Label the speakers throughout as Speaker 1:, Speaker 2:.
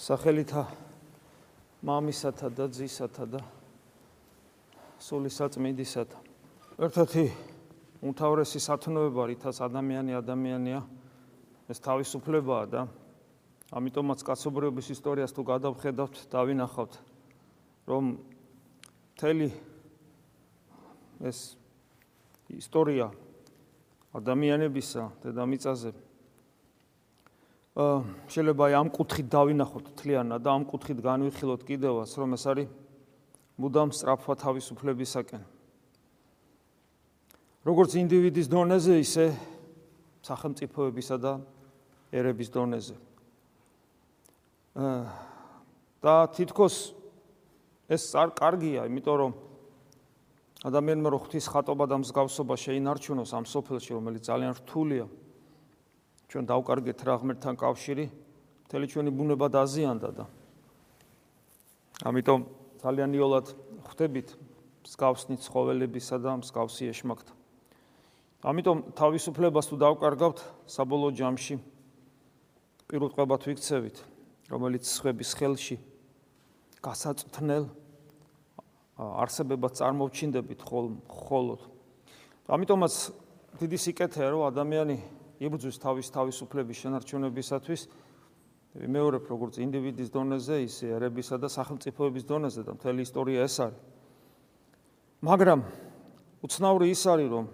Speaker 1: სახელითა მამისათა და ძისათა და სულისაწმინდისათა. ერთ-ერთი უმთავრესი სათნოება, რითაც ადამიანი ადამიანია, ეს თავისუფლებაა და ამიტომაც კაცობრიობის ისტორიას თუ გადავხედავთ, დავინახავთ, რომ მთელი ეს ისტორია ადამიანებისა დედამიწაზე შეიძლება აი ამ კუთხით დავინახოთ თლიანად და ამ კუთხით განვიხილოთ კიდევაც რომ ეს არის მუდამ სწრაფვა თავისუფლებისაკენ. როგორც ინდივიდის დონეზე ისე სახელმწიფოებისა და ერების დონეზე. და თითქოს ეს არ კარგია იმიტომ რომ ადამიანმა რო ღვთის ხატობა და მსგავსობა შეინარჩუნოს ამ სოფელში რომელიც ძალიან რთულია ჩვენ დავკარგეთ რა ღმერთთან კავშირი, მთელი ჩვენი ბუნება დაზიანდა და ამიტომ ძალიან იოლად ხვდებით მსგავსნი ცხოველებისა და მსგავსი ეშმაკთა. ამიტომ თავისუფლებას თუ დავკარგავთ საბოლოო ჯამში პირუტყვებად ვიქცევით, რომელიც სხვების ხელში გასაწთნელ არსებებად წარმოვჩინდებით ხოლმე. ამიტომაც დიდი სიკეთეა რომ ადამიანი იბრძვის თავის თავისუფლების შენარჩუნებისათვის მეორებ როგორც ინდივიდის დონეზე, ისე ერებისა და სახელმწიფოების დონეზე და მთელი ისტორია ეს არის. მაგრამ უცნაური ის არის, რომ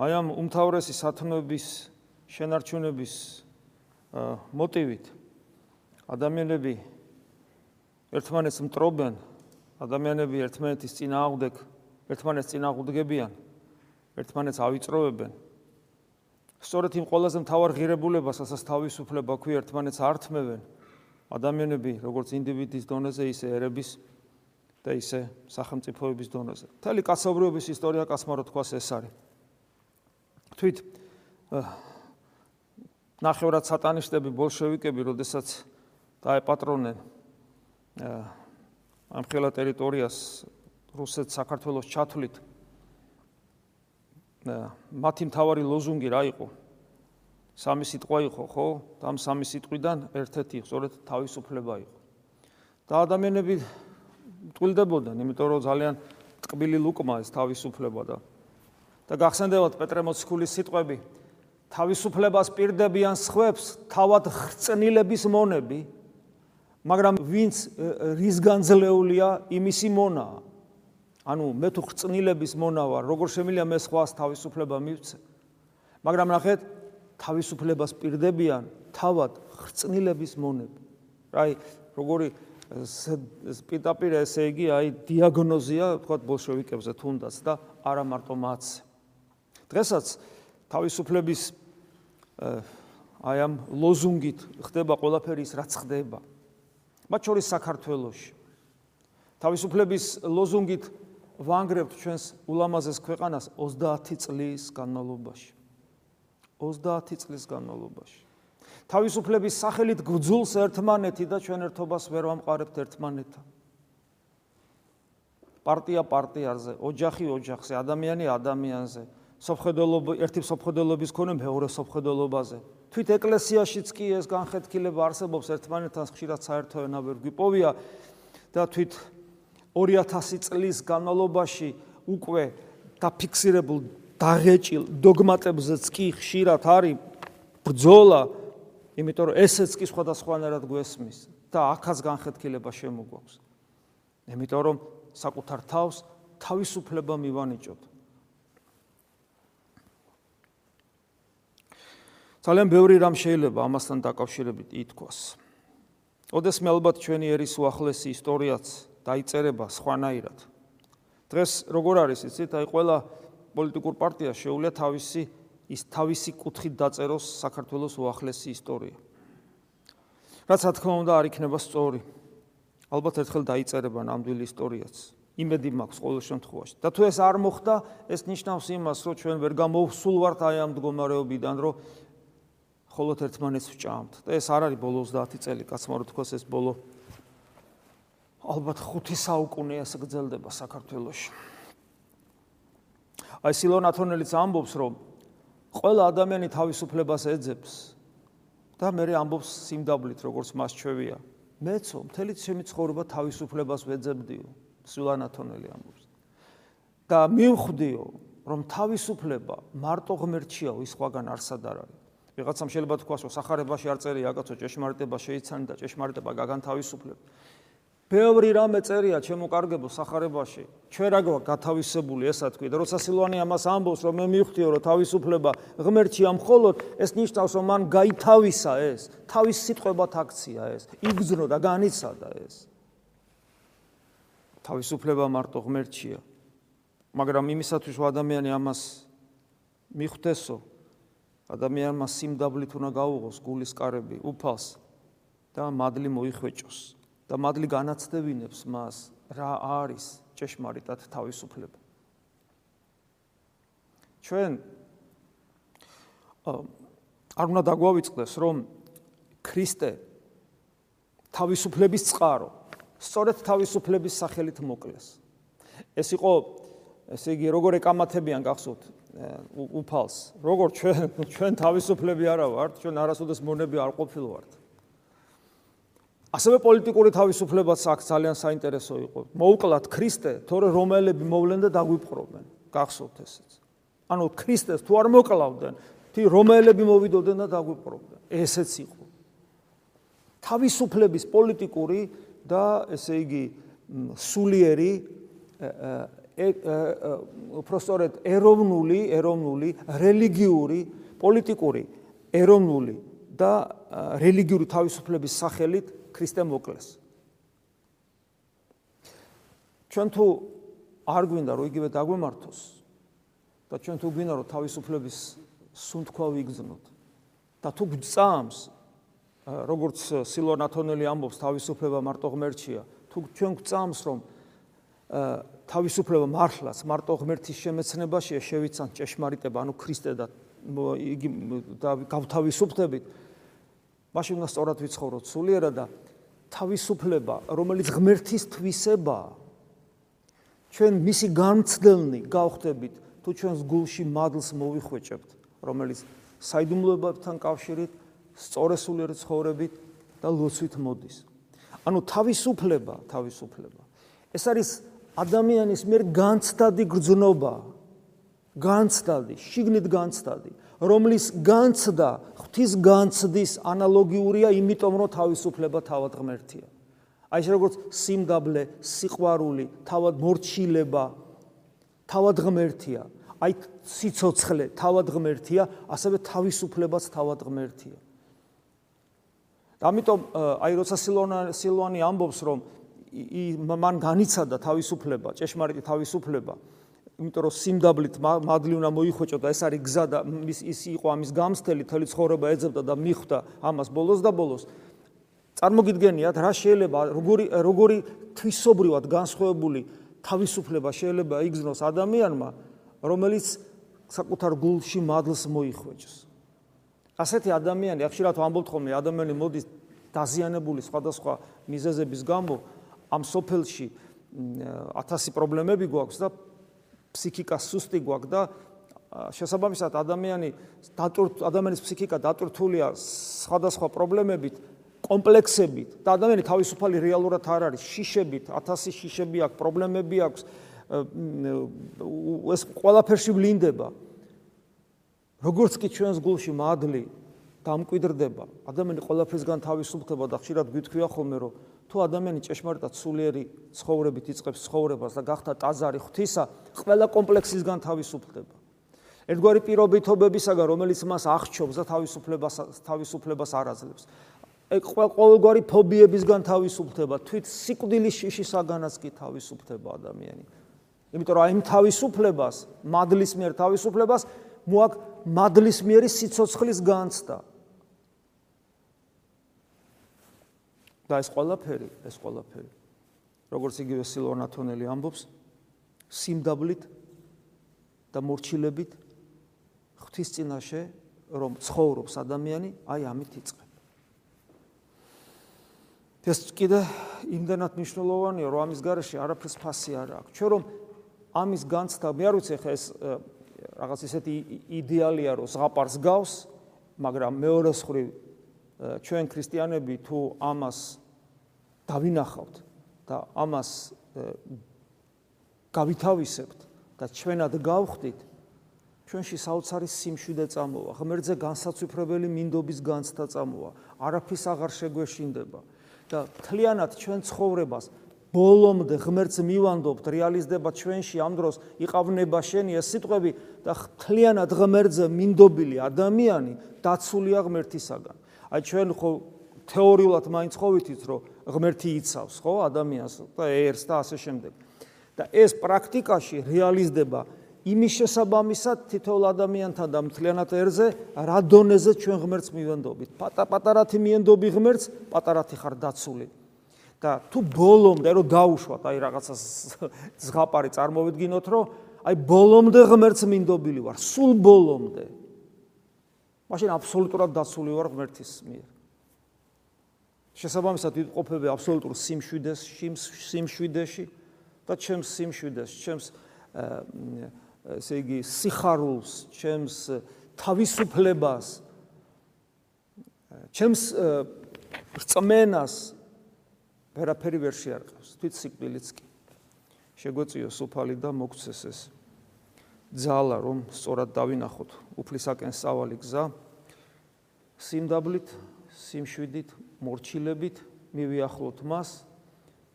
Speaker 1: აი ამ უმთავრესი სათნოების შენარჩუნების მოტივით ადამიანები ერთმანეთს მტრობენ, ადამიანები ერთმანეთის წინააღმდეგ, ერთმანეთს წინააღმდეგებიან, ერთმანეთს ავიწროვებენ. სწორედ იმ ყველაზე მთავარ ღირებულებას, ასაც თავისუფლება ქვია, ერთმანეთს ართმევენ ადამიანები, როგორც ინდივიდის დონეზე, ისე ერების და ისე სახელმწიფოების დონეზე. მთელი კაცობრიობის ისტორია კაცმარო თქვას ეს არის. თვით ნახევრად სატანისტები, ბოლშევიკები, როდესაც დაეპატრონენ ამ ხელა ტერიტორიას რუსეთ საქართველოს ჩათვლით მათი მთავარი ლოზუნგი რა იყო? სამი სიტყვა იყო, ხო? და ამ სამი სიტყვიდან ერთ-ერთი სწორედ თავისუფლება იყო. და ადამიანები ტყვილდებოდნენ, იმიტომ რომ ძალიან ტკბილი ლუკმა ეს თავისუფლება და და გახსენდებათ პეტრე მოციქულის სიტყვები თავისუფლებას პირდებიან სხვებს თავად ხრწნილების მონები მაგრამ ვინც რისგან ძლეულია იმისი მონაა ანუ მე თუ ხრწნილების მონა ვარ, როგორ შემიძლია მე სხვას თავისუფლება მივცე? მაგრამ ნახეთ, თავისუფლებას პირდებიან თავად ხრწნილების მონები. აი, როგორი სპიტაპირ ესე იგი, აი დიაგნოზია, თქვა ბოლშევიკებზე თუნდაც და არა მარტო მათ. დღესაც თავისუფლების აი ამ ლოზუნგით ხდება ყველაფერი ის რაც ხდება. მათ შორის საქართველოში თავისუფლების ლოზუნგით ვანგრებთ ჩვენს ულამაზეს ქვეყანას 30 წლის განმავლობაში. 30 წლის განმავლობაში. თავისუფლების სახელით გძულს ერთმანეთი და ჩვენ ერთობას ვერ ვამყარებთ ერთმანეთთან. პარტია პარტიაზე, ოჯახი ოჯახზე, ადამიანი ადამიანზე, სოფხედელობა, ერთი სოფხედელობის ქონა მეორე სოფხედელობაზე. თვით ეკლესიაშიც კი ეს განხეთქილება არსებობს ერთმანეთთან ხშირად საერთო ენა ვერ გვიპოვია და თვით 2000 წლის განმავლობაში უკვე დაფიქსირებულ დაღეჭილ დოგმატებზეც კი ხშირად არის ბრძოლა, იმიტომ რომ ესეც კი სხვადასხვანაირად გვესმის და ახაც განხეთქილება შემოგვაქვს. იმიტომ რომ საკუთარ თავს თავისუფლება მივანიჭოთ. ძალიან ბევრი რამ შეიძლება ამასთან დაკავშირებით ითქვას. ოდესმე ალბათ ჩვენი ერის უახლესი ისტორიაც დაიწერება სხვანაირად. დღეს როგორ არის იცით, აი ყველა პოლიტიკურ პარტიას შეუძლია თავისი ის თავისი კუთხით დაწეროს საქართველოს უახლესი ისტორია. რაც რა თქმა უნდა არ იქნება სწორი. ალბათ ერთხელ დაიწერება ნამდვილი ისტორიაც. იმედი მაქვს ყოველ შემთხვევაში. და თუ ეს არ მოხდა, ეს ნიშნავს იმას, რომ ჩვენ ვერ გამოვსულ ვართ აი ამ მდგომარეობიდან, რომ ხოლოთ ერთმანეთს ვჭამთ. და ეს არ არის ბოლო 30 წელი, კაცმა რო თქოს ეს ბოლო ალბათ 5 საუკუნე ასე გრძელდება საქართველოში. აი სილონ ათონელიც ამბობს, რომ ყველა ადამიანი თავისუფლებას ეძებს და მე ამბობს სიმდაბლით, როგორც მას ჩვევია. მეცო, მთელი ჩემი ცხოვრება თავისუფლებას ვეძებდიო, სილონ ათონელი ამბობს. და მივხვდიო, რომ თავისუფლება მარტო ღმერთშიაო, ის სხვაგან არსად არ არის. ვიღაცამ შეიძლება თქვას, რომ сахарებაში არ წერია, კაცო, ჭეშმარიტება შეიცანი და ჭეშმარიტება გაგანთავისუფლებ. ბევრი რამე წერია ჩემო კარგებო сахарებაში. ჩვენ რა გვაქვს გათავისებული ესა თქვი და როცა სილვანი ამას ამბობს რომ მე მივხვდიო რომ თავისუფლება ღმერთია მხოლოდ ეს ნიშნავს რომ მან გაითავისა ეს, თავის სიტყვებად აქცია ეს, იგძნო და განიცადა ეს. თავისუფლება მარტო ღმერთია. მაგრამ იმისათვის რომ ადამიანი ამას მიხვდესო, ადამიანმა სიმდაბლით უნდა გაუღოს გულის კარები, უფალს და მადლი მოიხვეჭოს. და მადლი განაცდებინებს მას რა არის ჭეშმარიტად თავისუფლება. ჩვენ არ უნდა დაგვავიწყდეს რომ ქრისტე თავისუფლების წყარო სწორედ თავისუფლების სახელით მოკლეს. ეს იყო ესე იგი როგორ ეკამათებიან გახსოვთ უფალს როგორ ჩვენ ჩვენ თავისუფლები არა ვართ ჩვენ არასოდეს მონები არ ყოფილვართ ასევე პოლიტიკური თავისუფლებაც აქ ძალიან საინტერესო იყო. მოუკლათ ქრისტე, თორე რომელები მოვლენ და დაგვიპყრობენ. გახსოვთ ესეც. ანუ ქრისტეს თუ არ მოკლავდნენ, თი რომელები მოვიდოდნენ და დაგვიპყრობდნენ. ესეც იყო. თავისუფლების პოლიტიკური და ესე იგი სულიერი უпростоრეთ ეროვნული, ეროვნული, რელიგიური, პოლიტიკური, ეროვნული და რელიგიური თავისუფლების სახელით ქრისტე მოკლეს. ჩვენ თუ არ გვინდა რომ იგივე დაგვემართოს და ჩვენ თუ გვინდა რომ თავისუფლების სუნთქვა ვიგზნოთ და თუ გწამს როგორც სილონათონელი ამბობს თავისუფლება მარტო ღმერთია თუ ჩვენ გწამს რომ თავისუფლება მართლაც მარტო ღმერთის შემეცნებაშია შევიცან ჭეშმარიტება, ანუ ქრისტე და იგი და გავთავისუფლდებით. მაშინ უნდა სწორად ვიცხოვროთ სულიერად და თავისუფლება, რომელიც ღმერთის თვისება ჩვენ მისი განცდელნი გავხდებით, თუ ჩვენს გულში მადლს მოვიხვეჭებთ, რომელიც საიდუმლოებებთან კავშირით სწორესულიერ ცხოვრებით და ლოცვით მოდის. ანუ თავისუფლება, თავისუფლება. ეს არის ადამიანის მიერ განცდადი გრძნობა განცდადი შიგნით განცდადი რომლის განცდა ღვთის განცდის ანალოგიურია იმიტომ რომ თავისუფლება თავად ღმერთია აი ეს როგორც სიმდაბლე სიყვარული თავად მორჩილება თავად ღმერთია აი სიцоცხლე თავად ღმერთია ასევე თავისუფლებაც თავად ღმერთია ამიტომ აი როცა სილვანი ამბობს რომ მან განიცადა თავისუფლება, ჭეშმარიტი თავისუფლება. იმიტომ რომ სიმდაბლით მადლი უნდა მოიხვეჭო და ეს არის გზა და ის ის იყო ამის გამსთელი, თელი ცხოვრება ეძებდა და მიხვდა ამას ბოლოს და ბოლოს. წარმოგიდგენიათ რა შეიძლება როგორი როგორი თვისობრივად განსხვავებული თავისუფლება შეიძლება იგზნოს ადამიანმა, რომელიც საკუთარ გულში მადლს მოიხვეჭოს. ასეთი ადამიანი, ახშირად ვამბობთ ხოლმე, ადამიანი მოდის დაზიანებული სხვადასხვა მიზეზების გამო, ამ სოფელში 1000 პრობლემები გვაქვს და ფსიქიკა სუსტი გვაქვს და შესაბამისად ადამიანი დატურ ადამიანის ფსიქიკა დატურთულია სხვადასხვა პრობლემებით, კომპლექსებით და ადამიანი თავისუფალი რეალურად არ არის, შიშებით, 1000 შიშები აქვს, პრობლემები აქვს, ეს ყველაფერში ვლინდება. როგორც კი ჩვენს გულში მადლი დამკვიდრდება, ადამიანი ყველაფერსგან თავისუფლდება და ხშირად გვითქვია ხოლმე, რომ თუ ადამიანი ჭეშმარიტად სულიერი ცხოვრებით იწყებს ცხოვრებას და გახდა ტაძარი ღვთისა, ყველა კომპლექსისგან თავისუფლდება. ერთგვარი პირობითობებისაგან, რომელიც მას აღჩობს და თავისუფლებას თავისუფლებას არაძლევს. ეგ ყოველგვარი ფობიებისგან თავისუფლდება, თვით სიკვდილის შიშისაგანაც კი თავისუფლდება ადამიანი. იმიტომ რომ აი ამ თავისუფლებას, მადლის მიერ თავისუფლებას მოაქვს მადლის მიერი სიцоცხლის განცდა. და ეს ყველაფერი, ეს ყველაფერი. როგორც იგივე სილონათონელი ამბობს, სიმდაბლით და მორჩილებით ღვთის წინაშე რომ ცხოვრობს ადამიანი, აი ამით იწყება. ეს კიდე იმდანაც მნიშვნელოვანია, რომ ამის garaში არაფერს ფასი არ აქვს. ჩვენ რომ ამის განცდა, მე არ ვიცი ხა ეს რაღაც ისეთი იდეალია, რომ ზღაპარს გავს, მაგრამ მეორე მხრივ ჩვენ ქრისტიანები თუ ამას დავინახავთ და ამას გავითავისებთ და ჩვენად გავხდით ჩვენში საოცარი სიმშვიდე წამოვა. ღმერთზე განსაცვიფრებელი მინდობის განცდა წამოვა. არაფის აღარ შეგვეშინდება. და თლიანად ჩვენ ცხოვრებას ბოლომდე ღმერთს მივანდობთ რეალიზდება ჩვენში ამ დროს იყავნება შენი ეს სიტყვები და თლიანად ღმერთზე მინდობილი ადამიანი დაცულია ღმერთისაგან აი ჩვენ ხო თეორიულად მაინც ხო ვიცით რომ ღმერთი იცავს ხო ადამიანს და ერს და ასე შემდეგ. და ეს პრაქტიკაში რეალიზდება იმის შესაბამისად თითოეულ ადამიანთან და მთლიანად ერზე რა დონეზე ჩვენ ღმერთს მივენდობით. პატა-პატარათი მიენდობი ღმერთს პატარათი ხარ დაცული. და თუ ბოლომდე რომ დაუშვათ აი რაღაცა ზღაპარი წარმოვიდგინოთ რომ აი ბოლომდე ღმერთს მინდობილი ვარ სულ ბოლომდე მაშინ აბსოლუტურად დაცული ვარ ღმერთის მიერ. შესაბამისად ვიყოფები აბსოლუტურ სიმშვიდეს სიმშვიდეში და ჩემს სიმშვიდეს ჩემს ესე იგი სიხარულს ჩემს თავისუფლებას ჩემს რწმენას ვერაფერი ვერ შეარყევს თვით სიკვდილიც კი. შეგვეციო სუფალი და მოგცეს ეს ძალა რომ სწორად დავინახოთ. უფლისაკენ სავალი გზა. სიმდაბლით სიმშვიდით მორჩილებით მივიახლოთ მას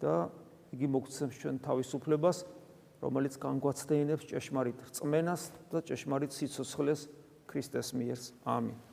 Speaker 1: და იგი მოგცემს ჩვენ თავისუფლებას რომელიც განგვაცდენებს ჭეშმარიტ რწმენას და ჭეშმარიტ სიცოცხლეს ქრისტეს მიერ. ამინ